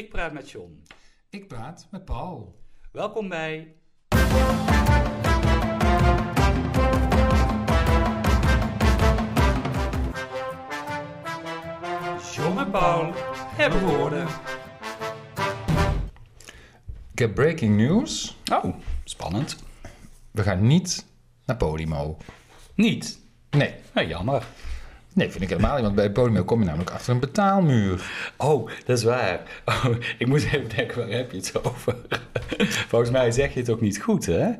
Ik praat met John. Ik praat met Paul. Welkom bij. John en Paul hebben woorden. Ik heb breaking news. Oh, spannend. We gaan niet naar Podimo. Niet. Nee, Nou, jammer. Nee, vind ik helemaal niet. Want bij Podimo kom je namelijk achter een betaalmuur. Oh, dat is waar. Oh, ik moet even denken, waar heb je het over? Volgens mij zeg je het ook niet goed, hè?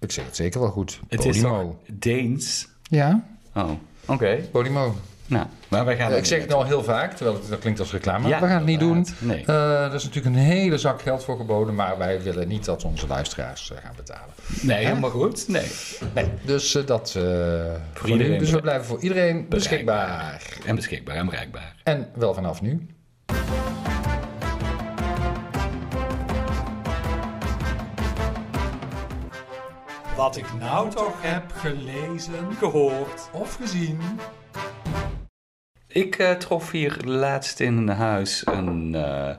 Ik zeg het zeker wel goed. Het Podimo. Deens? Ja, Oh, oké. Podimo. Nou, maar wij gaan... Ja, ik zeg het al heel vaak, terwijl het, dat klinkt als reclame. Ja, we gaan het niet doen. Nee. Eh, er is natuurlijk een hele zak geld voor geboden, maar wij willen niet dat onze luisteraars eh, gaan betalen. Nee, helemaal goed. Nee. Nee, dus eh, dat eh, voor iedereen nu. Dus we blijven voor iedereen beschikbaar. En beschikbaar en bereikbaar. En wel vanaf nu. Wat ik nou toch heb gelezen gehoord. of gezien. Ik eh, trof hier laatst in een huis een, eh,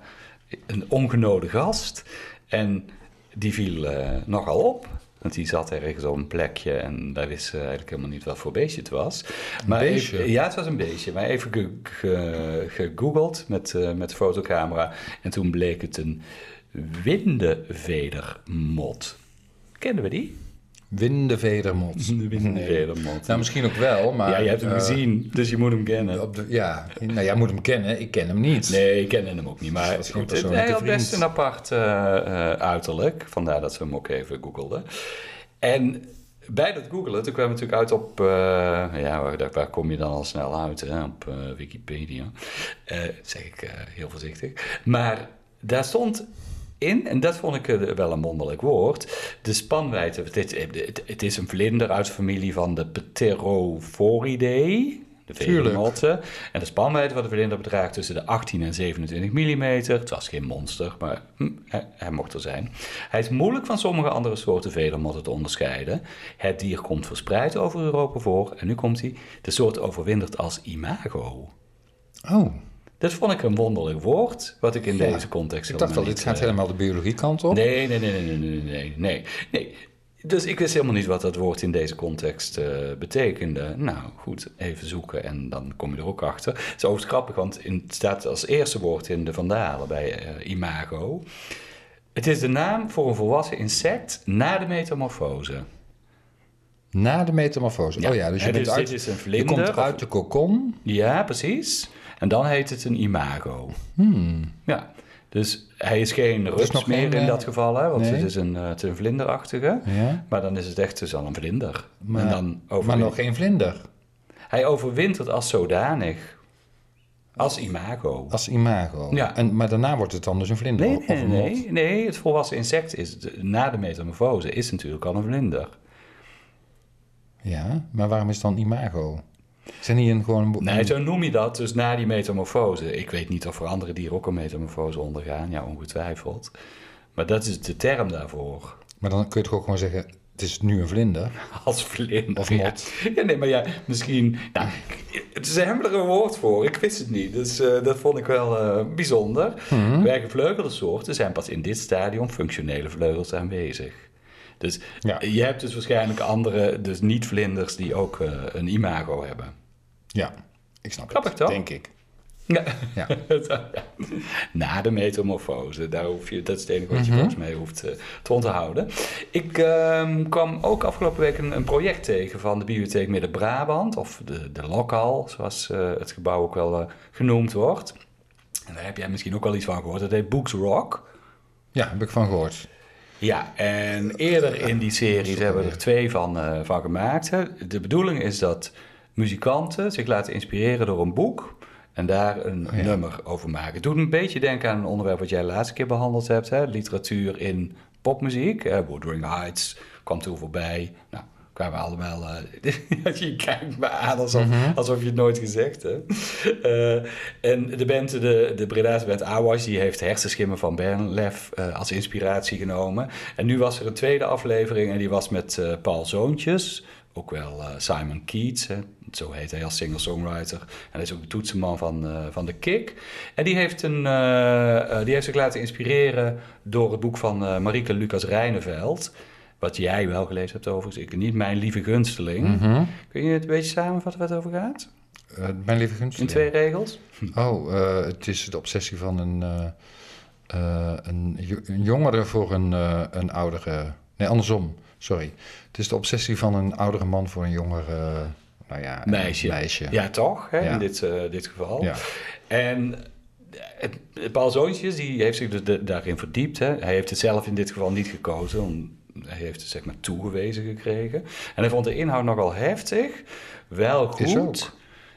een ongenode gast. En die viel eh, nogal op. Want die zat ergens op een plekje en wij wisten eigenlijk helemaal niet wat voor beestje het was. Maar beestje? even- ja, het was een beestje. Maar even ge- ge- gegoogeld met, eh, met de fotocamera. En toen bleek het een windevedermot. Kennen we die? Windevedermot. De windevedermot. Nou, misschien ook wel, maar... ja, je hebt hem eh, gezien, dus je moet hem kennen. Op de, ja, nou, jij moet hem kennen. Ik ken hem niet. Nee, ik ken hem ook niet. Maar Dat is geen goed, hij had best een apart eh, eh, uiterlijk. Vandaar dat we hem ook even googelden. En bij dat googelen, toen kwamen we natuurlijk uit op... eh, ja, waar, waar kom je dan al snel uit? Hè? Op Wikipedia. Eh, zeg ik eh, heel voorzichtig. Maar daar stond in, en dat vond ik eh, wel een wonderlijk woord, de spanwijdte. Het, het, is een vlinder uit de familie van de Pterophoridae. De Tuurlijk. veermotten. En de spanwijdte van de vlinder bedraagt tussen de 18 en 27 mm. Het was geen monster, maar hm, hij, hij mocht er zijn. Hij is moeilijk van sommige andere soorten vedermotten te onderscheiden. Het dier komt verspreid over Europa voor. En nu komt hij. De soort overwintert als imago. Oh, dat vond ik een wonderlijk woord, wat ik in deze context Ik dacht wel, dit gaat eh, helemaal de biologiekant op. Nee, nee, nee, nee, nee, nee, nee, nee. Dus ik wist helemaal niet wat dat woord in deze context eh, betekende. Nou, goed, even zoeken en dan kom je er ook achter. Het is overigens grappig, want het staat als eerste woord in de Vandalen bij eh, imago. Het is de naam voor een volwassen insect na de metamorfose. Na de metamorfose. Oh ja, dus je, bent dus uit, je komt uit de kokon. Ja, precies. En dan heet het een imago. Hmm. Ja, dus hij is geen rups meer geen, in eh, dat geval, hè, want nee. het is een, eh, het is een vlinderachtige. Ja. Maar dan is het echt dus al een vlinder. Maar, en dan maar nog geen vlinder. Hij overwintert als zodanig. Als imago. Als imago. Ja. En, maar daarna wordt het dan dus een vlinder. Nee, nee, nee, nee, het volwassen insect is na de metamorfose is natuurlijk al een vlinder. Ja, maar waarom is het dan imago? Zijn die een gewoon... Nee, zo noem je dat dus na die metamorfose. Ik weet niet of er andere dieren ook een metamorfose ondergaan, ja, ongetwijfeld. Maar dat is de term daarvoor. Maar dan kun je toch ook gewoon zeggen, het is nu een vlinder. Als vlinder. Of mot. Ja, nee, maar ja, misschien... Nou, ze hebben er een woord voor. Ik wist het niet. Dus eh, dat vond ik wel eh, bijzonder. Mhm. Bij gevleugelde soorten zijn pas in dit stadium functionele vleugels aanwezig. Dus Ja. je hebt dus waarschijnlijk andere, dus niet-vlinders, die ook eh, een imago hebben. Ja, ik snap Grappig het. toch? Denk ik. Ja. Ja. Na de metamorfose, daar hoef je, dat is het enige wat je Mhm. volgens mij hoeft eh, te onthouden. Ik ehm, kwam ook afgelopen week een, een project tegen van de Bibliotheek Midden-Brabant, of de, de Lokal, zoals eh, het gebouw ook wel genoemd wordt. En daar heb jij misschien ook wel iets van gehoord, dat heet Books Rock. Ja, heb ik van gehoord. Ja, en eerder in die series hebben we er twee van, eh, van gemaakt. De bedoeling is dat muzikanten zich laten inspireren door een boek en daar een ja. nummer over maken. Het doet een beetje denken aan een onderwerp wat jij de laatste keer behandeld hebt, hè. literatuur in popmuziek. Hè. Wuthering Heights kwam toen voorbij. Nou, kwamen we allemaal... eh, je kijkt me aan alsof, alsof je het nooit gezegd hebt. Eh, en de band, de, de Bredaanse band Awash, die heeft hersenschimmen van Bernlef eh, als inspiratie genomen. En nu was er een tweede aflevering en die was met Paul Zoontjes ook wel Simon Keats, hè, zo heet hij als singer-songwriter. En hij is ook de toetsenman van, eh, van de Kick. En die heeft, een, die heeft zich laten inspireren door het boek van eh Marieke Lucas Rijneveld. Wat jij wel gelezen hebt overigens, ik niet. Mijn lieve gunsteling. Mhm. Kun je het een beetje samenvatten waar het over gaat? Eh, mijn lieve In gunsteling. twee regels? Oh, eh, het is de obsessie van een, eh, een, een jongere voor een, een oudere... Nee, andersom. Sorry. Het is de obsessie van een oudere man voor een jongere... Nou ja, Meisje. meisje. Ja, toch? Hè, Ja. In dit, dit geval. Ja. En het, Paul Zoontjes, die heeft zich dus de- daarin verdiept. Hè. Hij heeft het zelf in dit geval niet gekozen. om- heeft het zeg maar toegewezen gekregen. En hij vond de inhoud nogal heftig. Wel goed,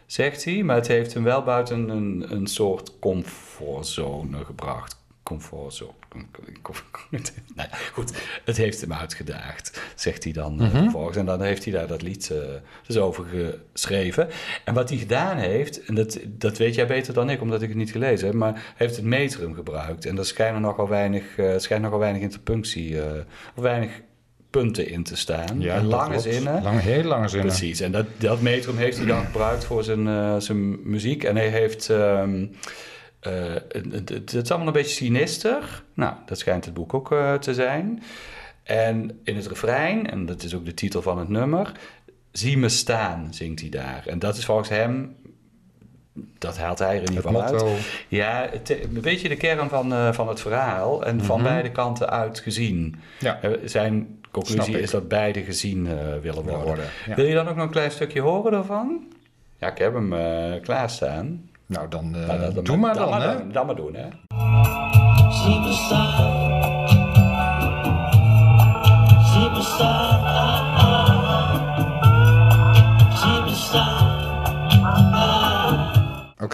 zegt hij. Maar het heeft hem wel buiten een, een soort comfortzone gebracht. Comfortzone. Nou ja, goed, het heeft hem uitgedaagd, zegt hij dan eh, Mhm. vervolgens. En dan heeft hij daar dat lied eh, dus over geschreven. En wat hij gedaan heeft, en dat, dat weet jij beter dan ik, omdat ik het niet gelezen heb, maar hij heeft het metrum gebruikt. En er schijnen nogal weinig, eh schijnt nogal weinig interpunctie, of weinig punten in te staan. Ja, En lange klopt. zinnen. Lange, heel lange zinnen. Precies, en dat, dat metrum heeft hij dan gebruikt voor zijn, zijn muziek. En hij heeft... ehm, eh, het, het- het is allemaal een beetje sinister. Nou, dat schijnt het boek ook eh, te zijn. En in het refrein, en dat is ook de titel van het nummer... Zie me staan, zingt hij daar. En dat is volgens hem... Dat haalt hij er in ieder geval uit. Ja, het, een beetje de kern van, eh, van het verhaal. En van Mhm. beide kanten uit gezien. Ja, Eh, Zijn conclusie is dat beide gezien eh, willen worden. worden. Ja. Wil je dan ook nog een klein stukje horen daarvan? Ja, ik heb hem eh, klaarstaan. Nou, dan Nou, dat- doe maar dan, maar, hè. Dan maar doen, hè.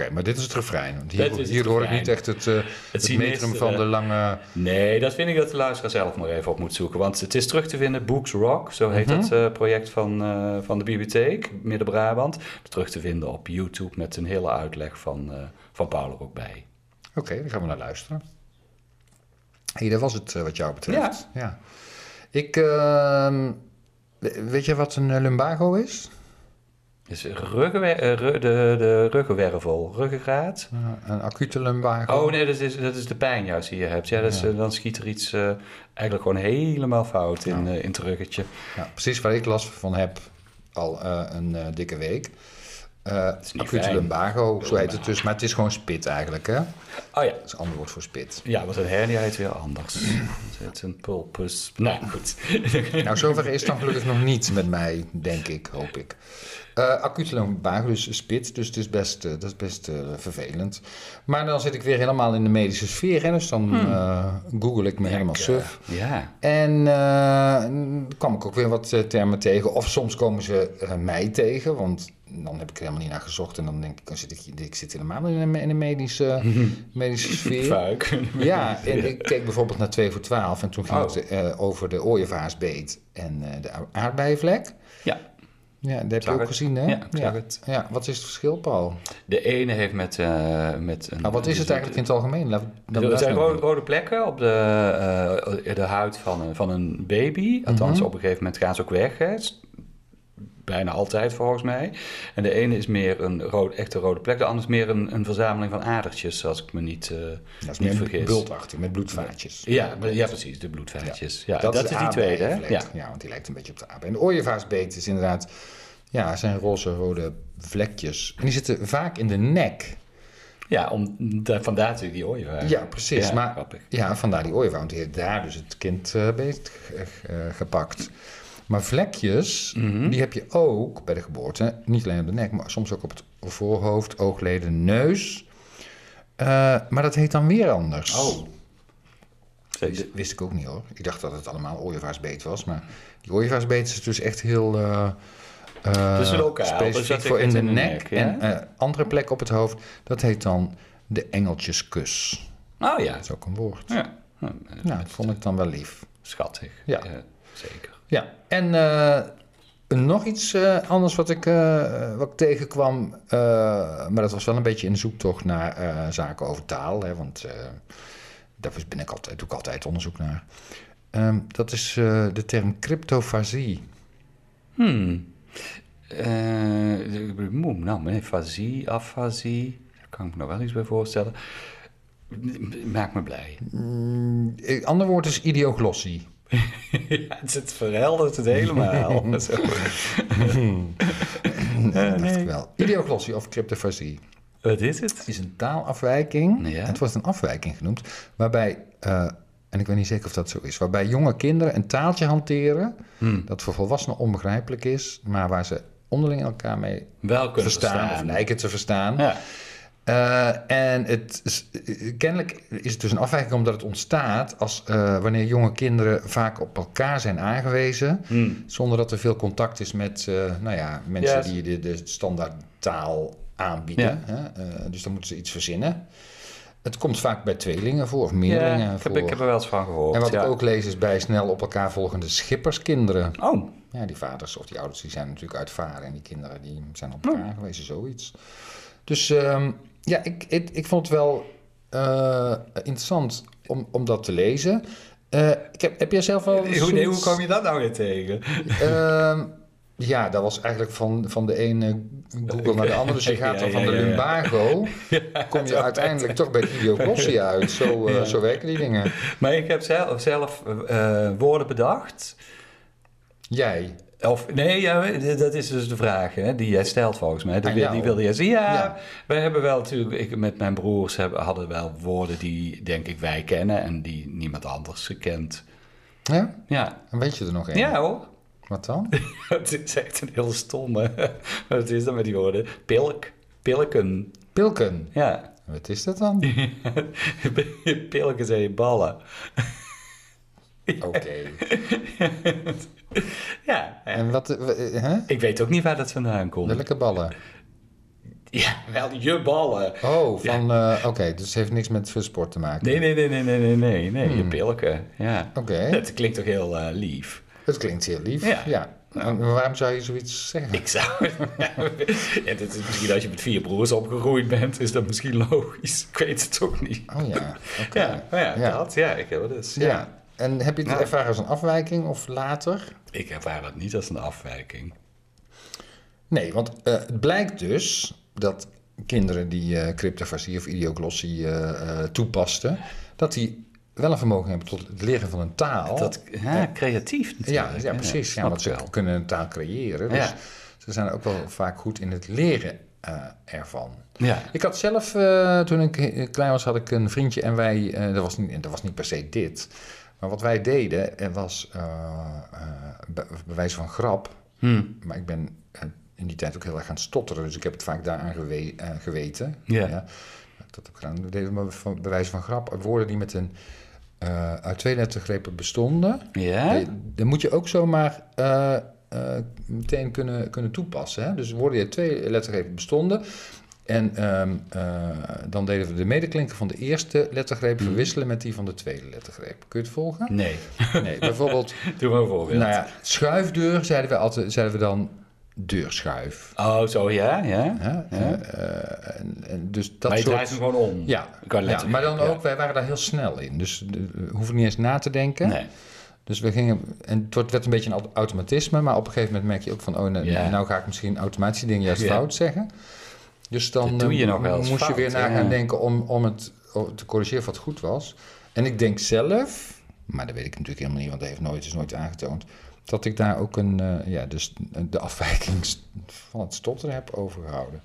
Oké, maar dit is het refrein. Want hier het hier hoor ik niet echt het, eh het, metrum van de lange... Nee, dat vind ik dat de luisteraar zelf maar even op moet zoeken. Want het is terug te vinden, Books Rock, zo heet Mhm. het eh, project van, eh, van de Bibliotheek, Midden-Brabant. Terug te vinden op YouTube met een hele uitleg van, eh, van Paul er ook bij. Oké, dan gaan we naar luisteren. hey, dat was het eh, wat jou betreft. Ja. Ik, ehm, we- weet je wat een eh, lumbago is? Dus ruggenwer- eh, de, de ruggenwervel, ruggengraat. Een acute lumbago. Oh nee, dat is, dat is de pijn juist die je hebt. Ja, dat is, Ja. eh, dan schiet er iets eh, eigenlijk gewoon helemaal fout in, Ja. in het ruggetje. Ja, precies waar ik last van heb al een dikke week. Acute fijn. lumbago, zo heet het dus. Maar het is gewoon spit eigenlijk, hè? Dat Oh ja, is een ander woord voor spit. ja want een hernia heet weer anders. Het is een pulpus. Nou goed. Nou, zover is het dan gelukkig nog niet met mij, denk ik, hoop ik. Eh acute lumbago, dus spit, dus het is best, eh, dat is best eh, vervelend. Maar dan zit ik weer helemaal in de medische sfeer, hè, dus dan eh, google ik me helemaal suf. Ja. En dan kwam ik ook weer wat termen tegen. Of soms komen ze mij tegen, want dan heb ik er helemaal niet naar gezocht. En dan denk ik, dan zit ik, ik zit helemaal in een, een medische, medische sfeer. Fuik. Ja, en ik keek bijvoorbeeld naar 2 voor 12 en toen ging Oh. het over de ooievaarsbeet en de aardbeienvlek. Ja, Ja, dat heb Zag je ook het. gezien, hè? Ja, het. Ja, wat is het verschil, Paul? de ene heeft met, eh, met een... Nou, wat is het eigenlijk in het algemeen? Laat, Er zijn rode, rode plekken op de, eh, de huid van een, van een baby. Althans, Mhm. op een gegeven moment gaan ze ook weg. Hè. Bijna altijd volgens mij. En de ene is meer een rode, echte rode plek. De andere is meer een, een verzameling van adertjes, als ik me niet, eh Dat is niet meer vergis. bultachtig, met bloedvaatjes. Ja, ja, precies, de bloedvaatjes. Ja, dat, is die tweede, hè? Ja. Ja, want die lijkt een beetje op de aardbei. En de ooievaarsbeet is inderdaad, ja, zijn roze rode vlekjes. En die zitten vaak in de nek. ja, om, da- vandaar natuurlijk die ooievaar. Ja, precies. Ja, maar grappig. ja, vandaar die ooievaar, want die heeft daar dus het kind eh beet ge- eh, gepakt. Maar vlekjes, Mhm. die heb je ook bij de geboorte. Niet alleen op de nek, maar soms ook op het voorhoofd, oogleden, neus. Eh, maar dat heet dan weer anders. Oh. Wist, wist ik ook niet hoor. Ik dacht dat het allemaal ooievaarsbeet was. Maar die ooievaarsbeet is dus echt heel uh, Dus lokaal, specifiek voor in de, in de nek. nek, ja? En uh, andere plek op het hoofd, dat heet dan de engeltjeskus. Oh ja. Dat is ook een woord. Ja, ja dat vond ik dan wel lief. Schattig. Ja. ja zeker. Ja, en uh, nog iets anders wat ik, wat ik tegenkwam, maar dat was wel een beetje in de zoektocht naar zaken over taal, hè, want daar ben ik altijd, doe ik altijd onderzoek naar. Um, dat is de term cryptofasie. Hmm. Eh, ik bedoel, moe, nou, fasie, afasie, daar kan ik me nog wel iets bij voorstellen. Maakt me blij. Mm, Een ander woord is idioglossie. ja, het, het verheldert het helemaal. Zo. Nee, dacht ik wel. Idioglossie of cryptofasie Wat is het? is een taalafwijking. Ja. Het wordt een afwijking genoemd. Waarbij, eh, en ik weet niet zeker of dat zo is, waarbij jonge kinderen een taaltje hanteren. Hmm. dat voor volwassenen onbegrijpelijk is, maar waar ze onderling elkaar mee Wel kunnen verstaan, verstaan. of lijken te verstaan. Ja. Eh, en het, is- eh, kennelijk is het dus een afwijking omdat het ontstaat als eh, wanneer jonge kinderen vaak op elkaar zijn aangewezen, Hmm. zonder dat er veel contact is met nou ja, mensen Yes. die de, de standaard taal aanbieden. Ja. Hè? Dus dan moeten ze iets verzinnen. Het komt vaak bij tweelingen voor of meerlingen Ja, ik, heb, voor. ik heb er wel eens van gehoord. en wat ja. ik ook lees is bij snel op elkaar volgende schipperskinderen. Oh, Ja, die vaders of die ouders die zijn natuurlijk uitvaren en die kinderen die zijn op Oh. elkaar aangewezen, zoiets. Dus ehm, ja, ik, ik, ik vond het wel eh, interessant om, om dat te lezen. Eh, ik heb, heb jij zelf wel hoe, nee, hoe kwam je dat nou weer tegen? Ehm, ja, dat was eigenlijk van, van de ene Google naar de andere. Dus je gaat dan ja, van de lumbago, kom je uiteindelijk toch bij idioglossie uit. Zo, eh, zo werken die dingen. Maar ik heb zelf, zelf eh, woorden bedacht. Jij? Of, nee, ja, dat is dus de vraag hè, die jij stelt volgens mij. Die, wilde jij zien. Ja, Ja. wij hebben wel natuurlijk, ik met mijn broers hebben, hadden wel woorden die denk ik wij kennen en die niemand anders kent. Ja? Ja, Dan weet je er nog één. ja hoor. Wat dan? Het is echt een heel stomme. Wat is dat met die woorden? Pilk, pilken. Pilken. Ja, Wat is dat dan? pilken zijn je ballen. Oké. Ja. En wat... eh, hè? ik weet ook niet waar dat vandaan komt. Welke ballen? Ja, wel je ballen. Oh, van... eh, Oké, dus het heeft niks met sport te maken. Nee, nee, nee, nee, nee, nee, nee, nee, je Hmm. pilken. Ja. Oké. Dat klinkt toch heel eh, lief. Het klinkt heel lief. Ja. Waarom zou je zoiets zeggen? Ik zou... ja, dit is misschien als je met vier broers opgegroeid bent, is dat misschien logisch. Ik weet het ook niet. Oh ja, oké. Ja, maar ja, Ja. dat. Ja, ik heb het dus. Ja. Ja. En heb je het Ja. ervaren als een afwijking of later? Ik ervaar dat niet als een afwijking. Nee, want eh, het blijkt dus dat kinderen die eh cryptofasie of idioglossie eh, eh, toepasten, dat die wel een vermogen hebben tot het leren van een taal. Dat, ja, creatief natuurlijk. ja, ja, precies. Ja, snap want ze wel. kunnen een taal creëren. Dus Ja. ze zijn ook wel vaak goed in het leren eh, ervan. Ja. Ik had zelf, eh, toen ik eh, klein was, had ik een vriendje en wij, eh, dat, was niet, dat was niet per se dit. Maar wat wij deden, was bij, wijze van grap, Hm. maar ik ben in die tijd ook heel erg gaan stotteren, dus ik heb het vaak daaraan gewe geweten. Ja. Dat heb ik gedaan. We deden bij wijze van grap woorden die met een eh, uit twee lettergrepen bestonden. Ja? Eh, Dan moet je ook zomaar eh, meteen kunnen, kunnen toepassen. Hè? Dus woorden die uit twee lettergrepen bestonden. En ehm, eh, dan deden we de medeklinker van de eerste lettergreep Mhm. verwisselen met die van de tweede lettergreep. Kun je het volgen? Nee. Nee, bijvoorbeeld, Doe maar een voorbeeld. nou ja, schuifdeur zeiden we, altijd, zeiden we dan deurschuif. Oh, zo ja, ja. Hè? Ja. Eh, eh, en, en dus dat maar je soort... draait hem gewoon om. Ja, ja, maar dan Ja. ook, wij waren daar heel snel in. Dus eh, we hoeven niet eens na te denken. Nee. Dus we gingen, en het werd een beetje een auto- automatisme, maar op een gegeven moment merk je ook van, oh, nou, Ja. nou ga ik misschien automatische dingen juist Ja. fout zeggen. Dus dan doe je nog wel moest je weer na ja. gaan denken om, om het om te corrigeren wat goed was. En ik denk zelf, maar dat weet ik natuurlijk helemaal niet, want dat heeft nooit, is nooit aangetoond, dat ik daar ook een, eh, ja, dus de afwijking van het stotteren heb overgehouden.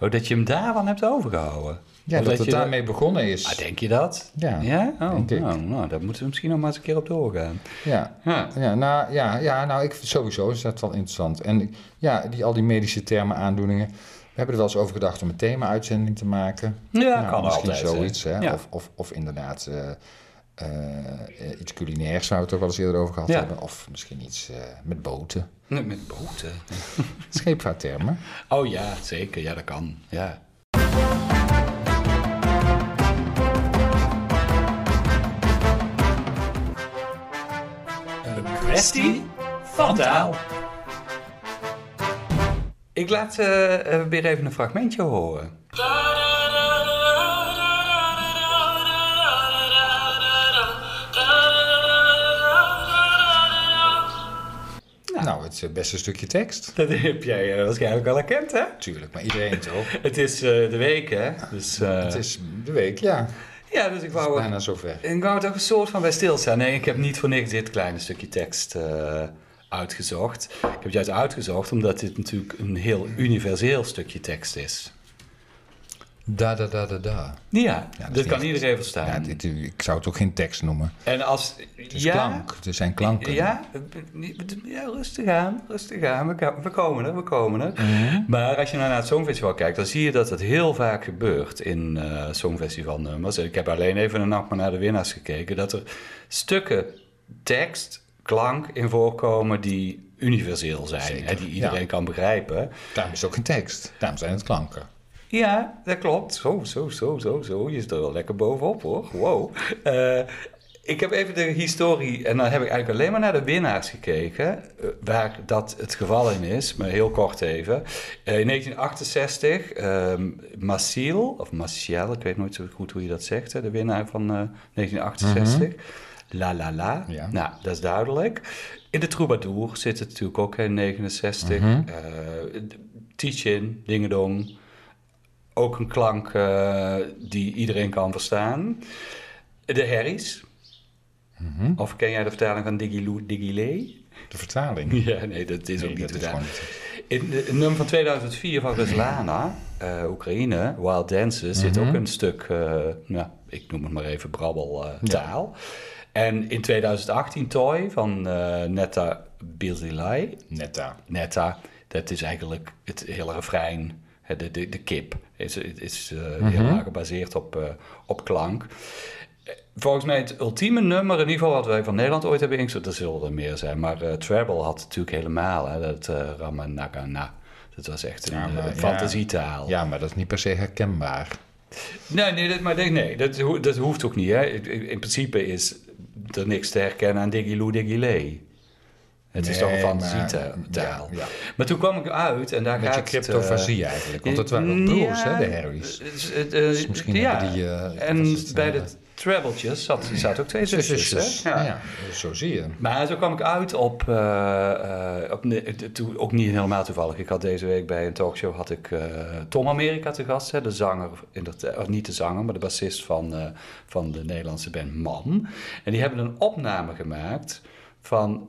Oh, dat je hem daarvan hebt overgehouden. Ja, Of dat, het je daarmee begonnen is. Ah, denk je dat? Ja, Ja? Oh, denk ik. nou, nou, daar moeten we misschien nog maar eens een keer op doorgaan. ja. Ja. Ja, nou, ja, ja, nou ik, sowieso is dat wel interessant. En ja, die, al die medische termen, aandoeningen. We hebben er wel eens over gedacht om een thema-uitzending te maken. Ja, Nou, kan misschien altijd. zoiets, hè? Of, of, of inderdaad eh, eh, iets culinairs zou het ook wel eens eerder over gehad Ja. hebben. Of misschien iets eh, met boten. Nee, Met boten. Scheepvaarttermen. Oh ja, zeker. Ja, dat kan. Ja. Een kwestie van taal. Ik laat eh, weer even een fragmentje horen. Het het eh, beste stukje tekst. Dat heb jij eh, waarschijnlijk al herkend, hè? Tuurlijk, maar iedereen toch? Het is eh, de week, hè? Dus, Het is de week, ja. ja, dus ik Het is wou, bijna zover. ik wou er een soort van bij stilstaan. Nee, ik heb niet voor niks dit kleine stukje tekst uitgezocht. Ik heb het juist uitgezocht omdat dit natuurlijk een heel universeel stukje tekst is. Da, da, da, da, da. Ja, dat kan iedereen verstaan. Ja, dit, ik zou het ook geen tekst noemen. En als... Het is ja, klank. Er zijn klanken. Ja, ja, rustig aan, rustig aan. We, ko- we komen er, we komen er. Mhm. Maar als je nou naar het Songfestival kijkt, dan zie je dat het heel vaak gebeurt in eh Songfestivalnummers. Ik heb alleen even een nacht maar naar de winnaars gekeken. Dat er stukken tekst, klank in voorkomen die universeel zijn. Hè, die iedereen ja. kan begrijpen. Daarom is ook geen tekst. Daarom zijn het klanken. Ja, dat klopt. Zo, zo, zo, zo, zo. Je zit er wel lekker bovenop hoor. Wow. Eh, ik heb even de historie, en dan heb ik eigenlijk alleen maar naar de winnaars gekeken, eh, waar dat het geval in is, maar heel kort even. Eh, in 1968, ehm Massiel, of Maciel, ik weet nooit zo goed hoe je dat zegt, hè, de winnaar van eh, 1968. La La La, Ja. nou, dat is duidelijk. In de Troubadour zit het natuurlijk ook in 69. Mhm. Eh, Tichin, Dingedong, ook een klank eh, die iedereen kan verstaan. De herries. Mhm. Of ken jij de vertaling van Digiloo, Digilé? De vertaling. Ja, nee, dat is Nee, ook niet gewoon niet. In de, het nummer van 2004 van Ruslana, eh, Oekraïne, Wild Dances, zit Mhm. ook een stuk, nou, ik noem het maar even brabbeltaal. En in 2018 Toy van Netta Birzilai, Netta. Netta, dat is eigenlijk het hele refrein, de, de, de kip, is, is eh, Mhm. helemaal gebaseerd op, eh, op klank. Volgens mij het ultieme nummer, in ieder geval wat wij van Nederland ooit hebben ingezet, er zullen er meer zijn, maar eh Treble had natuurlijk helemaal, hè, dat eh Ramanagana. Dat was echt een Ja, maar ja. fantasietaal. Ja, maar dat is niet per se herkenbaar. Nee, nee, dat, maar nee, nee dat, ho- dat hoeft ook niet. Hè. In, in principe is er niks te herkennen aan Digiloo Digilé. Het is toch een fantasietaal. Ja, ja. Maar toen kwam ik uit en daar gaat het, cryptofasie eigenlijk. Want het waren ook broers, ja, hè, de Harrys. eh, eh, Dus misschien ja. die... eh, en het, bij eh, de trebeltjes zat, zaten ook twee zusjes. Ja. Zo zie je. Maar zo kwam ik uit op, eh, eh, op ne- toe- ook niet helemaal toevallig. Ik had deze week bij een talkshow had ik eh, Tom America te gast, hè, de zanger, in dat, of niet de zanger, maar de bassist van, eh, van de Nederlandse band Man. En die hebben een opname gemaakt van,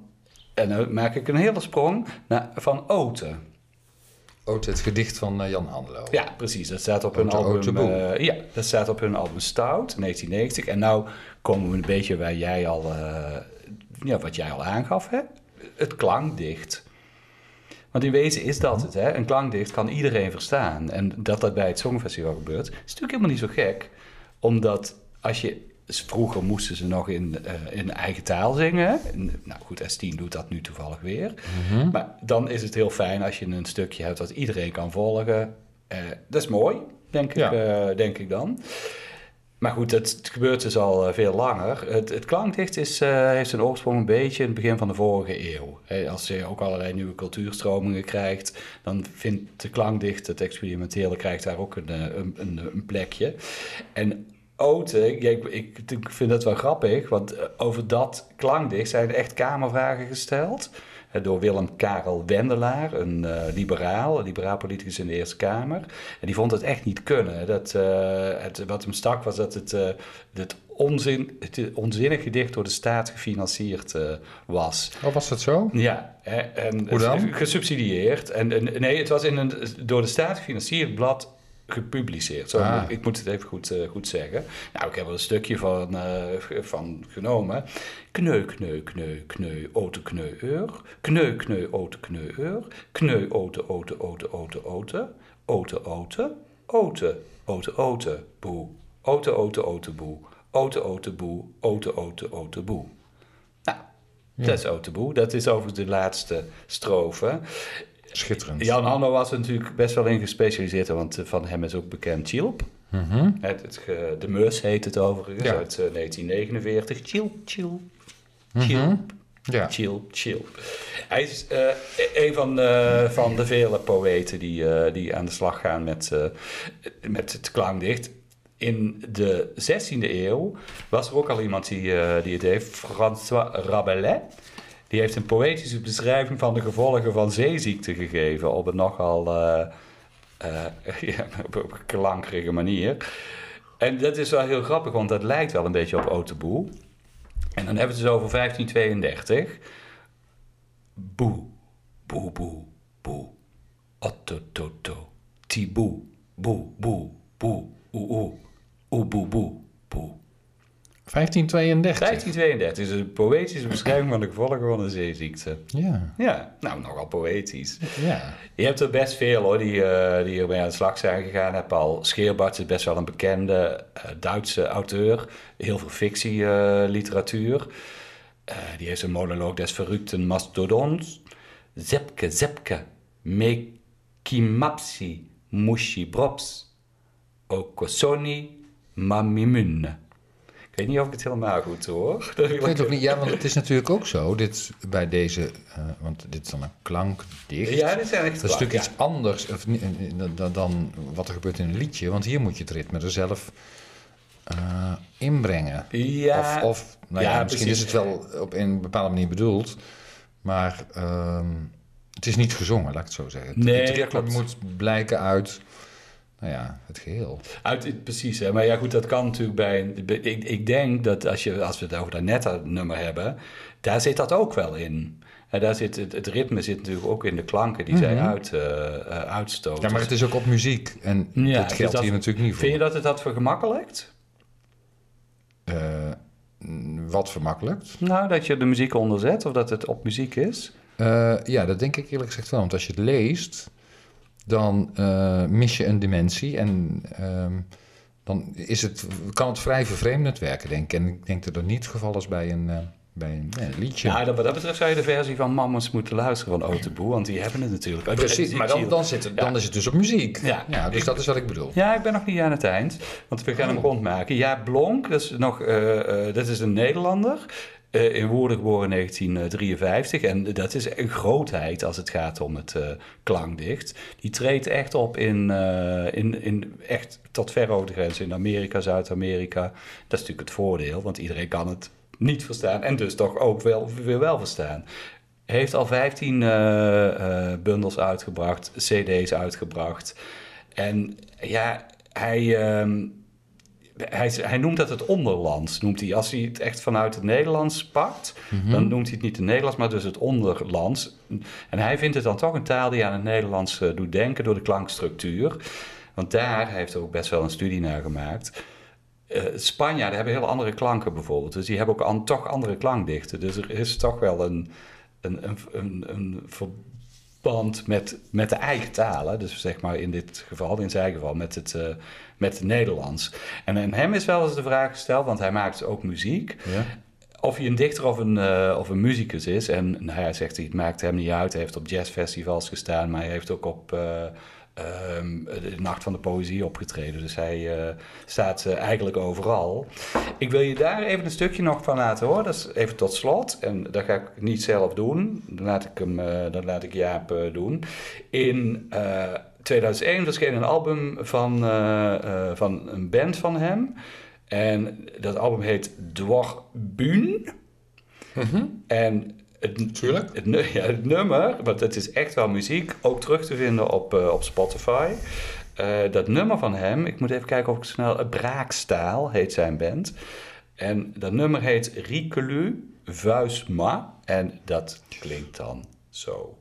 en dan maak ik een hele sprong, naar, van Oten. Ook het gedicht van eh, Jan Handelo. Ja, precies. Dat staat op hun Ote, album. Ote eh, ja, dat staat op hun album Stout, 1990. En nou komen we een beetje waar jij al, eh, ja, wat jij al aangaf, hè? Het klankdicht. Want in wezen is dat het, hè? Een klankdicht kan iedereen verstaan. En dat dat bij het Songfestival gebeurt, is natuurlijk helemaal niet zo gek. Omdat als je... dus Vroeger moesten ze nog in, eh, in eigen taal zingen. En, Nou goed, S10 doet dat nu toevallig weer. Maar dan is het heel fijn als je een stukje hebt dat iedereen kan volgen. Eh, dat is mooi, denk ik, eh, denk ik dan. Maar goed, het, gebeurt dus al veel langer. Het, het klankdicht is, heeft zijn oorsprong een beetje in het begin van de vorige eeuw. Als je ook allerlei nieuwe cultuurstromingen krijgt, dan vindt de klankdicht, het experimentele, krijgt daar ook een, een, een, een plekje. En Ik, ik, ik vind dat wel grappig, want eh, over dat klankdicht zijn er echt kamervragen gesteld. Eh, Door Willem Karel Wendelaar, een eh, liberaal, een liberaal politicus in de Eerste Kamer. En die vond het echt niet kunnen. Dat, het, wat hem stak was dat het, het, onzin, het onzinnig gedicht door de staat gefinancierd was. Oh, was dat zo? Ja, hè, en Hoe dan? gesubsidieerd. En, en, nee, het was in een door de staat gefinancierd blad gepubliceerd. Zo, Ah. Ik moet het even goed, eh, goed zeggen. Nou, ik heb er een stukje van, eh, van genomen. Kneu, kneu, kneu, kneu, ote, kneu, eur. Kneu, kneu, ote, kneu, eur. Kneu, ote, ote, ote, ote, ote. Ote, ote, ote, ote, ote, boe. Ote, ote, ote, boe. Ote, ote, boe. Ote, ote, ote, boe. Nou, dat is ote, boe. Dat is overigens de laatste strofe. Schitterend. Jan Hanno was er natuurlijk best wel in gespecialiseerd, want eh, van hem is ook bekend Chilp. Mhm. Het, het, de Mus heet het overigens, Ja. uit eh, 1949. Chilp, Chilp, Mhm. Chilp, Ja. Chilp, Chilp. Hij is eh, een van, eh, van de vele poëten die, eh, die aan de slag gaan met, eh, met het klankdicht. In de 16e eeuw was er ook al iemand die, eh, die het heeft, François Rabelais. Die heeft een poëtische beschrijving van de gevolgen van zeeziekte gegeven op een nogal ja, op een klankerige manier. En dat is wel heel grappig, want dat lijkt wel een beetje op Oteboe. En dan hebben we het dus over 1532. Boe, boe, boe, boe. Ottototo. Tiboe, boe, boe, boe, oe, oe. Oe, boe, boe, boe. 1532. 1532 is een poëtische beschrijving van de gevolgen van een zeeziekte. Ja, Ja, nou, nogal poëtisch. ja. Je hebt er best veel hoor, die, eh, die hiermee aan de slag zijn gegaan. Heb Paul Scheerbarts is best wel een bekende eh, Duitse auteur. Heel veel fictieliteratuur. Eh die heeft een monoloog des verrukten mastodons. Zepke, zepke, mekimapsi, mushi brops, okosoni, mamimunne. Ik weet niet of ik het helemaal goed hoor. Ik weet ook niet, ja, want het is natuurlijk ook zo, dit, bij deze, eh, want dit is dan een klankdicht. Ja, dit zijn echt dat is natuurlijk iets anders of, niet- eh, dan, dan wat er gebeurt in een liedje, want hier moet je het ritme er zelf eh, inbrengen. Ja, Of, of nou ja, ja, misschien precies. is het wel op een bepaalde manier bedoeld, maar ehm, het is niet gezongen, laat ik het zo zeggen. Het- Nee, het ritme moet blijken uit nou ja, het geheel. Uit, precies, hè. maar ja goed, dat kan natuurlijk bij... Ik, ik denk dat als, je, als we het over dat netta-nummer hebben, daar zit dat ook wel in. En daar zit, het, het ritme zit natuurlijk ook in de klanken die zij uit, eh, eh, uitstoten. Ja, maar het is ook op muziek en Ja, dat dus geldt dat- hier natuurlijk niet voor. Vind je dat het dat vergemakkelijkt? Eh, wat vermakkelijkt? Nou, dat je de muziek onderzet of dat het op muziek is? Ja, dat denk ik eerlijk gezegd wel. Want als je het leest, dan eh, mis je een dimensie. En ehm, dan is het, kan het vrij vervreemdend werken, denk ik. En ik denk dat dat niet het geval is bij een, eh, bij een, ja, een liedje. Ja, dat, wat dat betreft zou je de versie van Mammons moeten luisteren van Oteboe, want die hebben het natuurlijk. Precies, maar dan, dan, zit het, dan is het dus op muziek. Ja. Ja, dus Ik- dat is wat ik bedoel. Ja, ik ben nog niet aan het eind, want we gaan hem Oh. rondmaken. Ja, Blonk, dat is, nog, eh, dat is een Nederlander. Eh, in Woerden geboren in 1953. En dat is een grootheid als het gaat om het eh, klankdicht. Die treedt echt op in, eh, in, in echt tot ver over de grens. In Amerika, Zuid-Amerika. Dat is natuurlijk het voordeel, want iedereen kan het niet verstaan. En dus toch ook wel, weer wel verstaan. Heeft al 15 eh, eh, bundels uitgebracht, cd's uitgebracht. En ja, hij, ehm, hij, hij noemt dat het onderlands. Noemt hij. Als hij het echt vanuit het Nederlands pakt, dan noemt hij het niet het Nederlands, maar dus het onderlands. En hij vindt het dan toch een taal die aan het Nederlands eh, doet denken door de klankstructuur. Want daar heeft hij ook best wel een studie naar gemaakt. Eh Spanjaarden hebben heel andere klanken bijvoorbeeld. Dus die hebben ook an- toch andere klankdichten. Dus er is toch wel een, een, een, een, een met, met de eigen talen. Dus zeg maar in dit geval, in zijn geval, met het, eh, met het Nederlands. En hem is wel eens de vraag gesteld, want hij maakt ook muziek. Ja? Of hij een dichter of een, eh, of een muzikus is. En nou, hij zegt, het maakt hem niet uit. Hij heeft op jazzfestivals gestaan, maar hij heeft ook op eh, ehm, de Nacht van de Poëzie opgetreden. Dus hij eh, staat eh, eigenlijk overal. Ik wil je daar even een stukje nog van laten horen. Dat is even tot slot. En dat ga ik niet zelf doen. Dan laat ik, hem, dan laat ik Jaap doen. In eh 2001 verscheen een album van, van een band van hem. En dat album heet Dwarbuun. En het. Het, nummer, want het is echt wel muziek, ook terug te vinden op, eh, op Spotify. Eh, dat nummer van hem, ik moet even kijken of ik snel... Braakstaal heet zijn band. En dat nummer heet Ricolu Vuisma. En dat klinkt dan zo.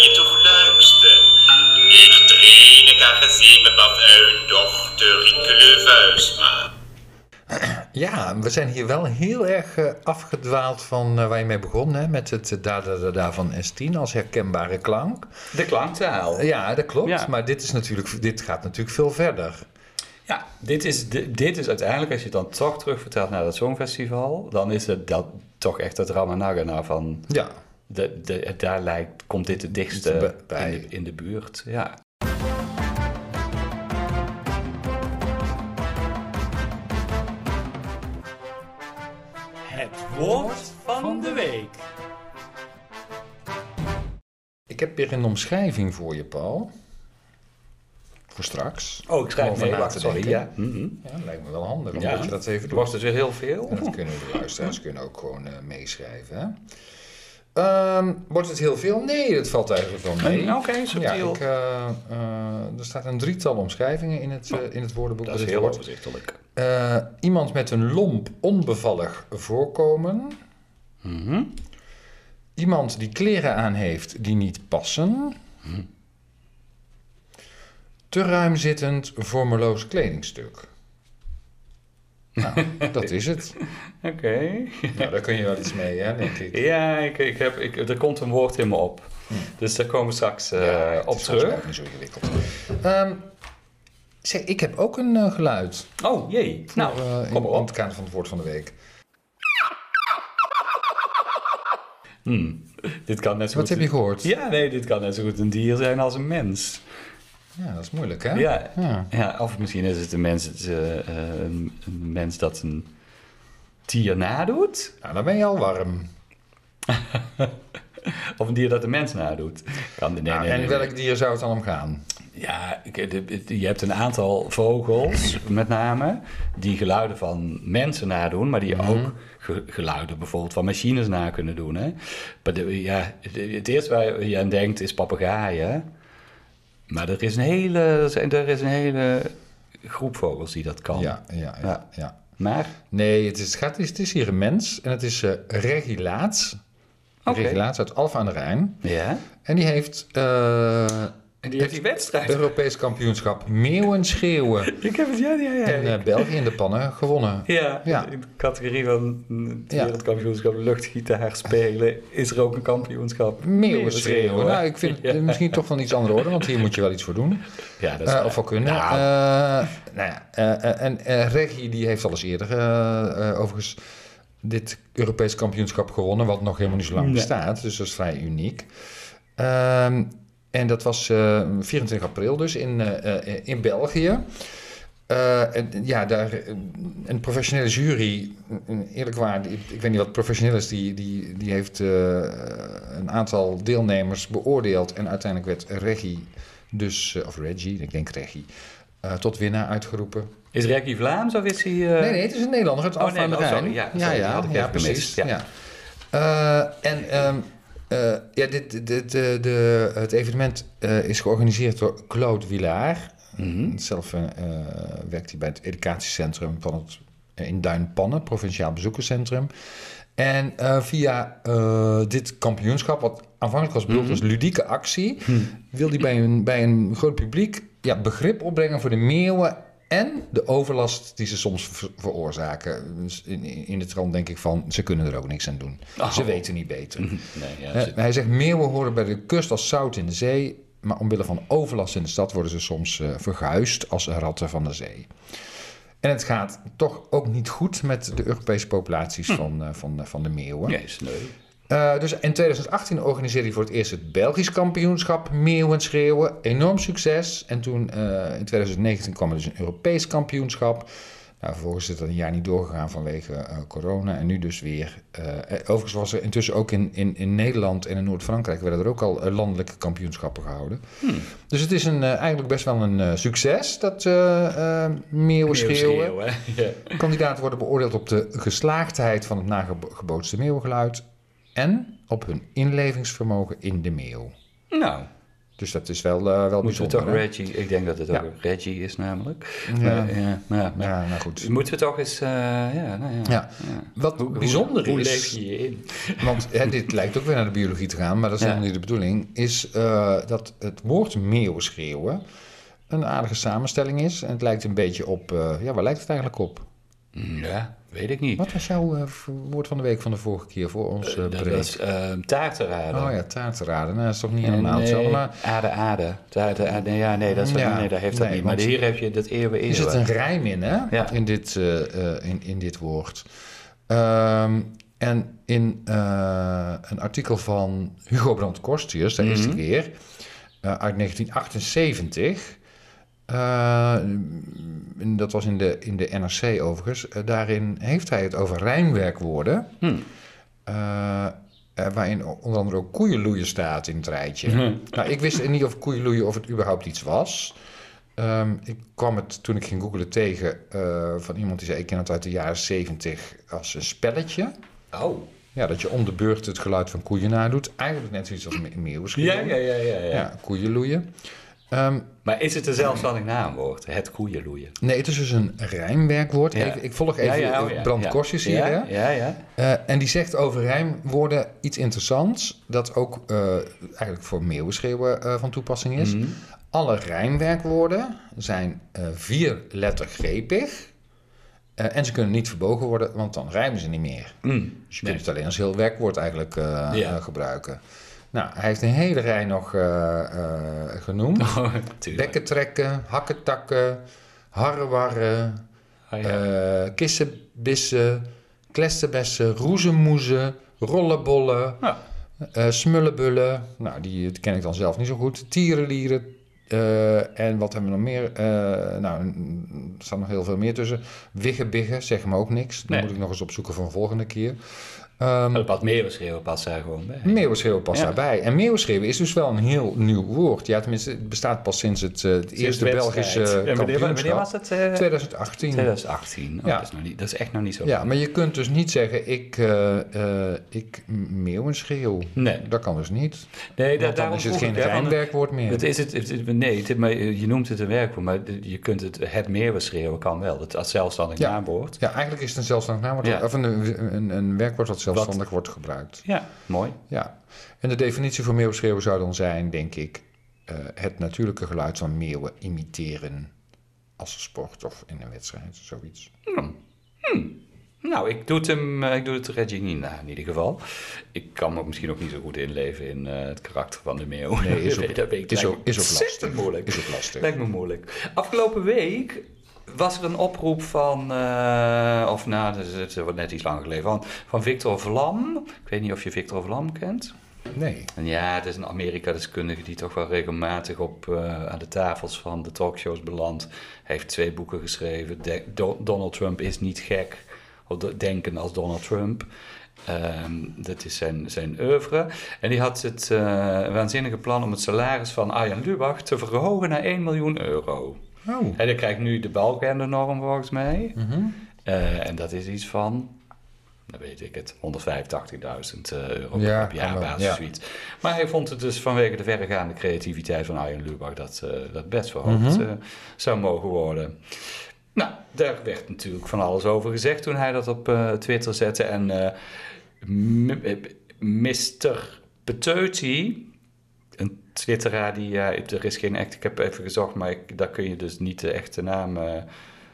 De dochter Rikele Vuisma. Ja, we zijn hier wel heel erg eh, afgedwaald van eh, waar je mee begon, hè, met het eh, da da da da van S10 als herkenbare klank. De klanktaal. Eh, Ja, dat klopt, Ja. maar dit, is natuurlijk, dit gaat natuurlijk veel verder. Ja, dit is, di- dit is uiteindelijk, als je het dan toch terugvertelt naar dat Songfestival, dan is het dat toch echt het Ramanagana van, Ja, de, de, daar lijkt, komt dit het dichtste Bij- bij. in, de, in de buurt. Ja. Woord van de week. ik heb weer een omschrijving voor je, Paul. voor straks. Oh, ik schrijf mee. Wacht, sorry. Ja. Mhm. Ja, dat lijkt me wel handig, omdat Ja. je dat even doet. was dus weer heel veel. En dat kunnen de luisteraars kunnen ook gewoon eh, meeschrijven. Hè? Ehm, wordt het heel veel? Nee, dat valt eigenlijk wel mee. Oké, Ja, subtiel. ik, eh, eh, er staat een drietal omschrijvingen in het, eh, in het woordenboek. Dat is heel woord. overzichtelijk. Iemand met een lomp, onbevallig voorkomen. Mhm. Iemand die kleren aan heeft die niet passen. Te ruim zittend, vormeloos kledingstuk. Nou, dat is het. Oké. Nou, daar kun je wel iets mee, hè, denk ik. Ja, ik, ik heb, ik, er komt een woord in me op. Dus daar komen we straks eh, Ja, het op is terug. ook niet zo ingewikkeld. Ehm, zeg, ik heb ook een eh, geluid. Oh, jee. Nou, voor, eh, in, kom op. het kader van het woord van de week. Hmm. Dit kan net zo Wat goed... heb je gehoord? Ja, nee, dit kan net zo goed een dier zijn als een mens. Ja, dat is moeilijk, hè? Ja. Ja. ja, of misschien is het een mens, het, eh, eh, een, een mens dat een dier nadoet. Nou, dan ben je al warm. Of een dier dat een mens nadoet. Kan, nee, Nou, nee, en nee, welk dier zou het dan om gaan? Ja, de- je hebt een aantal vogels, met name, die geluiden van mensen nadoen, maar die Mhm. ook ge- geluiden bijvoorbeeld van machines na kunnen doen. Hè? Maar de- ja, het- het eerste waar je aan denkt is papegaaien. Maar er is een hele, er is een hele groep vogels die dat kan. Ja, ja, ja. Ja. ja. Maar, Nee, het is, het gaat, het is hier een mens en het is eh Regilaats. Oké. Regilaats uit Alphen aan de Rijn. ja. En die heeft eh, En die heeft die wedstrijd. Europees kampioenschap Meeuwen schreeuwen Ik heb het, ja, ja, ja. in eh, België in de pannen gewonnen. Ja, Ja. in de categorie van het Ja. wereldkampioenschap luchtgitaar spelen is er ook een kampioenschap. Meeuwen schreeuwen. Nou, ik vind het misschien toch van iets andere orde, want hier moet je wel iets voor doen. Ja, dat is Eh, of wel kunnen. Nou, Eh, nou ja, en eh, Reggie die heeft al eens eerder overigens dit Europees kampioenschap gewonnen, wat nog helemaal niet zo lang Nee. bestaat. Dus dat is vrij uniek. Ehm, en dat was eh, 24 april dus in, eh, eh, in België. Eh, en, ja, daar eh, een professionele jury, eerlijk waar, die- ik weet niet wat professioneel is, die, die, die heeft eh, een aantal deelnemers beoordeeld. En uiteindelijk werd Reggie, dus, eh, of Reggie, ik denk Reggie, eh, tot winnaar uitgeroepen. Is Reggie Vlaams of is hij... eh, Nee, nee, het is een Nederlander uit Oh, nee, oh, sorry, ja, ja, sorry, ja, ik ja, precies. ja. Ja. Eh, en ehm, eh, ja, dit, dit, dit, eh, de, het evenement eh, is georganiseerd door Claude Wilaar. Mhm. Zelf werkt hij bij het educatiecentrum van het, in Duinpannen, provinciaal bezoekerscentrum. En via dit kampioenschap, wat aanvankelijk was bedoeld Mhm. als ludieke actie, Hm. wil hij bij een, bij een groot publiek ja, begrip opbrengen voor de meeuwen en de overlast die ze soms ver- veroorzaken. Dus in, in de trant denk ik van, ze kunnen er ook niks aan doen. Oh. Ze weten niet beter. Nee, ja, Eh, hij zegt, meeuwen horen bij de kust als zout in de zee, maar omwille van overlast in de stad worden ze soms eh, verguisd als ratten van de zee. En het gaat toch ook niet goed met de Europese populaties van, eh, van, van de meeuwen. nee, Eh, dus in 2018 organiseerde hij voor het eerst het Belgisch kampioenschap Meeuwen schreeuwen. Enorm succes. En toen eh, in 2019 kwam er dus een Europees kampioenschap. Nou, vervolgens is dat een jaar niet doorgegaan vanwege eh, corona. En nu dus weer. overigens was er intussen ook in, in, in Nederland en in Noord-Frankrijk... werden er ook al landelijke kampioenschappen gehouden. Dus het is een, eigenlijk best wel een succes, dat meeuwen schreeuwen. Kandidaten worden beoordeeld op de geslaagdheid van het nagebootste meeuwgeluid en op hun inlevingsvermogen in de meeuw. Nou, Dus dat is wel, eh wel moeten we toch hè? Reggie... Ik denk dat het ook. Reggie is namelijk. Ja. Ja, Ja, nou goed. Moeten we toch eens... eh, ja, nou ja. Ja. Wat Hoe- bijzonder hoe, is, leef je je in? want hè, dit lijkt ook weer naar de biologie te gaan, maar dat is helemaal niet de bedoeling, is eh, dat het woord meeuwschreeuwen een aardige samenstelling is. En het lijkt een beetje op, ja, waar lijkt het eigenlijk op? Ja, weet ik niet. Wat was jouw eh, woord van de week van de vorige keer voor ons eh dat breed? was uh, taartenraden. Oh ja, taartenraden. Nou, dat is toch niet helemaal hetzelfde, maar... Ade, ade. Taarten, ade. Nee, ja, nee, dat, is, Ja, nee, dat heeft dat nee, niet. Maar hier heb je dat eeuwen Er zit een eeuwen. rijm in, hè? Ja. In, dit, eh, eh, in, in dit woord. Ehm, en in eh, een artikel van Hugo Brandt Korstius, daar is Mhm. hij weer, eh, uit 1978. Eh, en dat was in de, in de NRC overigens. eh, daarin heeft hij het over rijmwerkwoorden. Hm. eh, waarin onder andere ook koeienloeien staat in het rijtje. Mhm. Nou, ik wist niet of koeienloeien of het überhaupt iets was. Ehm, ik kwam het toen ik ging googlen tegen van iemand die zei: Ik ken het uit de jaren 70 als een spelletje. Oh. Ja, dat je om de beurt het geluid van koeien nadoet. Eigenlijk net zoiets als me- meeuwenschreeuwen. Ja, ja, ja, ja. ja. Ja, koeien Ehm, Maar is het een zelfstandig naamwoord? Het koeienloeien. nee, het is dus een rijmwerkwoord. Ja. Even, ik volg even ja, ja, oh ja, Brand. Korsjes hier. Ja, ja, ja. Eh, en die zegt over rijmwoorden iets interessants, dat ook eh, eigenlijk voor meeuwenschreeuwen eh, van toepassing is. Mhm. Alle rijmwerkwoorden zijn vierlettergrepig en ze kunnen niet verbogen worden, want dan rijmen ze niet meer. Mm. Dus je kunt het alleen als heel werkwoord eigenlijk Ja. gebruiken. Nou, hij heeft een hele rij nog eh, eh, genoemd. Oh, tuurlijk. Bekken trekken, hakken takken, harrewarren, Oh, ja. eh kissenbissen, klesterbessen, roezemoezen, rollenbollen, Ja. smullenbullen. Nou, die, ken ik dan zelf niet zo goed. Tierenlieren. en wat hebben we nog meer? Nou, er staan nog heel veel meer tussen. Wiggebiggen, zeg me ook niks. Nee. moet ik nog eens opzoeken voor een volgende keer. Ehm Oh, Wat meeuwenschreeuwen past daar gewoon bij. Meeuwenschreeuwen past Ja. daarbij. En meeuwenschreeuwen is dus wel een heel nieuw woord. Ja, tenminste, het bestaat pas sinds het, eh, het eerste Belgische En wanneer, wanneer kampioenschap. was het? eh, 2018. 2018. Oh, Ja. dat, is nog niet, dat is echt nog niet zo Ja, maar je kunt dus niet zeggen, ik, eh, ik meeuwenschreeuw. Nee, Dat kan dus niet. nee Want da- dan daarom is het geen rijmwerkwoord meer. Het is het, nee, het, maar je noemt het een werkwoord, maar je kunt het, het meeuwenschreeuwen kan wel. Het als zelfstandig naamwoord. Ja, eigenlijk is het een zelfstandig naamwoord, of een, een, een werkwoord dat zelfstandig wordt gebruikt. Ja, mooi. Ja, en de definitie voor meeuwenschreeuwen zou dan zijn, denk ik, eh, het natuurlijke geluid van meeuwen imiteren als sport of in een wedstrijd, zoiets. Nou, ik doe het hem, eh, ik doe het Reggie niet na, in ieder geval. Ik kan me misschien ook niet zo goed inleven in eh, het karakter van de meeuw. Nee, is Dat ook- weet ik. is ook- is ook lastig. moeilijk. Is ook lastig. Lijkt me moeilijk. Afgelopen week was er een oproep van, eh, of nou, dat wordt net iets langer geleden, van, van Victor Vlam. Ik weet niet of je Victor Vlam kent. Nee. En ja, het is een Amerika-deskundige die toch wel regelmatig op, eh, aan de tafels van de talkshows belandt. Hij heeft twee boeken geschreven. De- Donald Trump is niet gek. Of de- denken als Donald Trump. Ehm, dat is zijn, zijn oeuvre. En die had het eh, waanzinnige plan om het salaris van Arjen Lubach te verhogen naar 1 miljoen euro. Oh. En dan krijgt nu de balkennorm volgens mij. Mhm. Eh, en dat is iets van, dan weet ik het, 185.000 euro Ja, op jaarbasis. wel, ja. Maar hij vond het dus vanwege de verregaande creativiteit van Arjen Lubach dat eh, dat best verhoogd Mhm. eh, zou mogen worden. Nou, daar werd natuurlijk van alles over gezegd toen hij dat op eh, Twitter zette. En eh, eh, Mr. Peteuti, twitteraar die, ja, er is geen echt, ik heb even gezocht, maar ik, daar kun je dus niet de echte naam eh,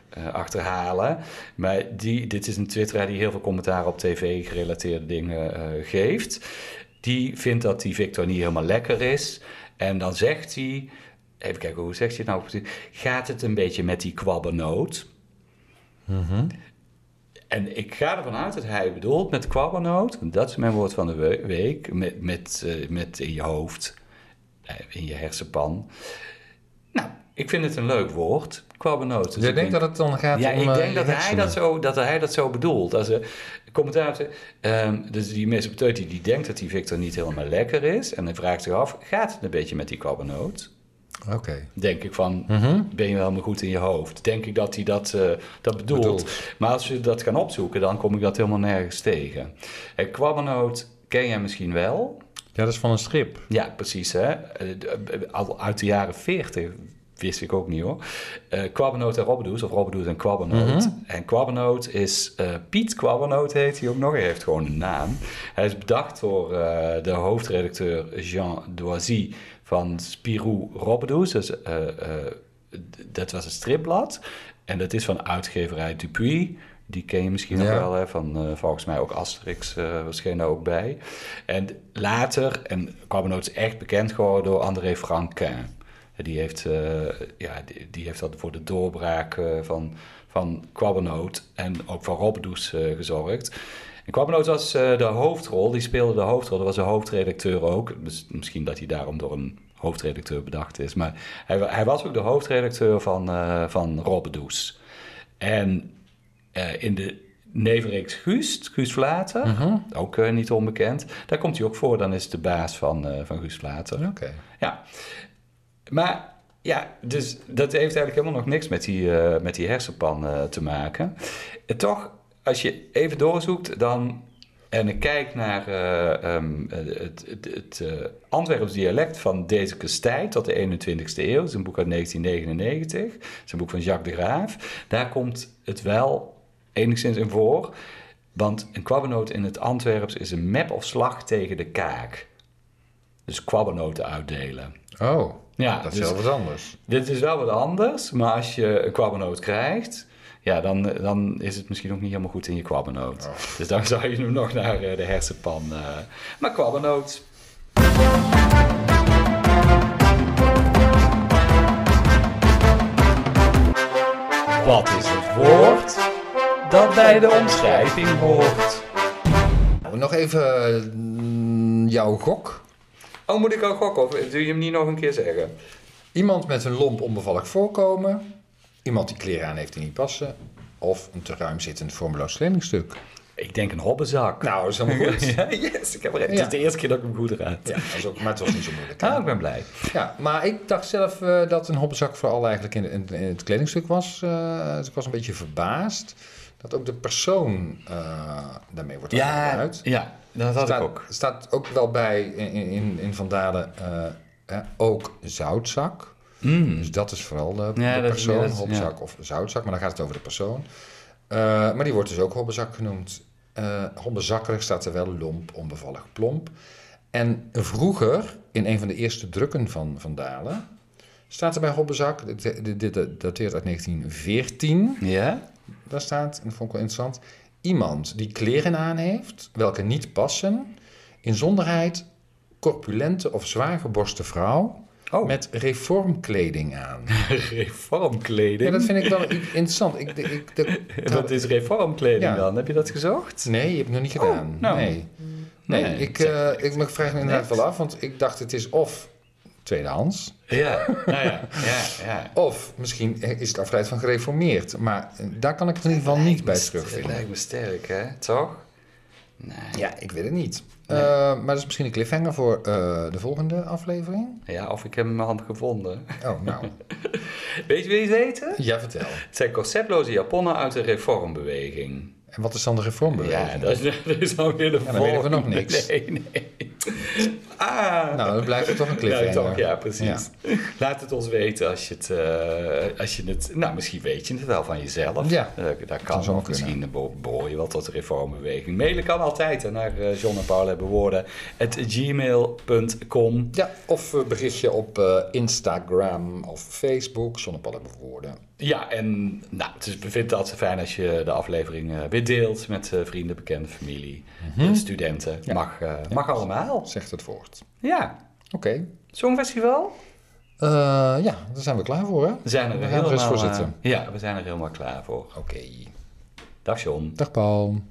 eh, achterhalen. Maar die, dit is een twitteraar die heel veel commentaar op tv gerelateerde dingen eh, geeft. Die vindt dat die Victor niet helemaal lekker is. En dan zegt hij, even kijken, hoe zegt hij het nou? precies? Gaat het een beetje met die kwabbernoot? En ik ga ervan uit dat hij bedoelt met kwabbernoot, want dat is mijn woord van de we- week, met, met, met in je hoofd, in je hersenpan. Nou, ik vind het een leuk woord, kwabbernoot. Dus ik denkt denk- dat het dan gaat ja, om ik eh, denk je dat hij dat, zo, dat hij dat zo bedoelt. Als een commentaar, ehm dus die Mesopotami die denkt dat die Victor niet helemaal lekker is. En hij vraagt zich af, gaat het een beetje met die kwabbernoot? Oké. Denk ik van, Mhm. ben je wel helemaal goed in je hoofd? Denk ik dat hij dat, eh, dat bedoelt. Bedoelt. Maar als we dat gaan opzoeken, dan kom ik dat helemaal nergens tegen. En kwabbernoot ken jij misschien wel. Ja, dat is van een strip. Ja, precies. Hè? Eh, de- Al uit de jaren 40 wist ik ook niet hoor. Eh Kwabbernoot en Robbedoes, of Robbedoes en Kwabbernoot. En Kwabbernoot is, eh, Piet Kwabbernoot heet hij ook nog, hij heeft gewoon een naam. Hij is bedacht door eh, de hoofdredacteur Jean Doisy van Spirou Robbedoes. Dus, eh, eh, dat was een stripblad. En dat is van uitgeverij Dupuis. Die ken je misschien nog Ja. wel, hè? van eh, volgens mij ook Asterix uh, verscheen daar ook bij. En later, en Kwabbernoot is echt bekend geworden door André Franquin. Die heeft, eh, ja, die, die heeft dat voor de doorbraak eh, van, van Kwabbernoot en ook van Robbedoes eh, gezorgd. En Kwabbernoot was eh, de hoofdrol, die speelde de hoofdrol. Dat was de hoofdredacteur ook. Dus misschien dat hij daarom door een hoofdredacteur bedacht is. Maar hij, hij was ook de hoofdredacteur van, eh van Robbedoes. En eh, in de nevenreeks Guust, Guus Vlater, ook eh, niet onbekend. Daar komt hij ook voor, dan is het de baas van, eh, van Guus Vlater. Oké. Ja. Maar Ja, dus dat heeft eigenlijk helemaal nog niks met die, eh, met die hersenpan eh, te maken. Eh, toch, als je even doorzoekt dan, en ik kijk naar eh, ehm, het, het, het eh, Antwerps dialect van deze tijd tot de 21ste eeuw, dat is een boek uit 1999, dat is een boek van Jacques de Graaf, daar komt het wel enigszins in voor. Want een kwabbenoot in het Antwerps is een map of slag tegen de kaak. Dus kwabbenoten uitdelen. Oh, Ja, dat is dus- wel wat anders. dit is wel wat anders, maar als je een kwabbenoot krijgt, ja, dan, dan is het misschien ook niet helemaal goed in je kwabbenoot. Dus dan zou je hem nog naar eh, de hersenpan. eh maar kwabbenoot. Wat is het woord dat bij de omschrijving hoort? Nou, Nog even mm, jouw gok. Oh, moet ik al gokken of doe je hem niet nog een keer zeggen? Iemand met een lomp onbevallig voorkomen. Iemand die kleren aan heeft die niet passen. Of een te ruim zittend vormeloos kledingstuk. Ik denk een hobbenzak. Nou, is helemaal goed. Ja, yes, ik heb er, het is de eerste keer dat ik hem goed raad. Ja, dat is ook, maar het was niet zo moeilijk. hè? Ah, ik ben blij. Ja, maar ik dacht zelf eh, dat een hobbenzak vooral eigenlijk in, in, in het kledingstuk was. eh, dus ik was een beetje verbaasd dat ook de persoon eh, daarmee wordt Ja, aangeduid. ja, dat had staat, ik ook. staat ook wel bij in, in, in Van Dalen eh, ook zoutzak. Dus dat is vooral de, Ja, de dat is- persoon, is- hobbenzak of zoutzak, maar dan gaat het over de persoon. Eh, maar die wordt dus ook hobbenzak genoemd. Hobbenzakkerig staat er wel lomp, onbevallig, plomp. En vroeger, in een van de eerste drukken van Van Dalen, staat er bij hobbenzak, dit, dit, dit dateert uit 1914, Ja? Daar staat, en dat vond ik wel interessant, iemand die kleren aan heeft, welke niet passen, inzonderheid corpulente of zwaargeborste vrouw Oh, met reformkleding aan. reformkleding. Ja, dat vind ik wel interessant. Ik, ik, ik- dat- is reformkleding Ja. dan? Heb je dat gezocht? nee, je hebt het nog niet gedaan. nou. Nee, nee, Nee, ik, eh, ik me vraag me inderdaad wel af, want ik dacht het is of tweedehands, Ja, nou ja, ja, ja. of misschien is het afgeleid van gereformeerd. Maar daar kan ik het in ieder geval niet bij Dat terugvinden. lijkt me sterk, hè? Toch? Nee. Ja, ik weet het niet. Eh, maar dat is misschien een cliffhanger voor eh, de volgende aflevering. Ja, of ik heb hem hand gevonden. Oh, nou. Weet je wie het weten? ja, vertel. Het zijn corsetloze japonnen uit de reformbeweging. En wat is dan de reformbeweging? Ja, dat is, dat is nou weer de Ja, dan weten we nog niks. Nee, nee. Ah. Nou, dan blijft het toch een cliffhanger. toch, ja, precies. Laat het ons weten als je het, eh, als je het... Nou, misschien weet je het wel van jezelf. Ja, Eh, dat zou kan. Of misschien beho- behoor je wel tot de reformbeweging. Mailen kan altijd naar eh, John en Paul hebben woorden. at gmail.com. Ja, of berichtje op Instagram of Facebook. Zonnepaal hebben woorden. Ja, en nou, het is, we vinden het altijd fijn als je de aflevering eh, weer deelt met eh, vrienden, bekende familie, Mhm. eh, studenten. Mag, mag allemaal. Zegt het woord. Ja. Oké. Songfestival? Eh, ja, daar zijn we klaar voor, hè? We zijn er We gaan helemaal, voor zitten. ja, we zijn er helemaal klaar voor. Oké. Dag John. Dag Paul.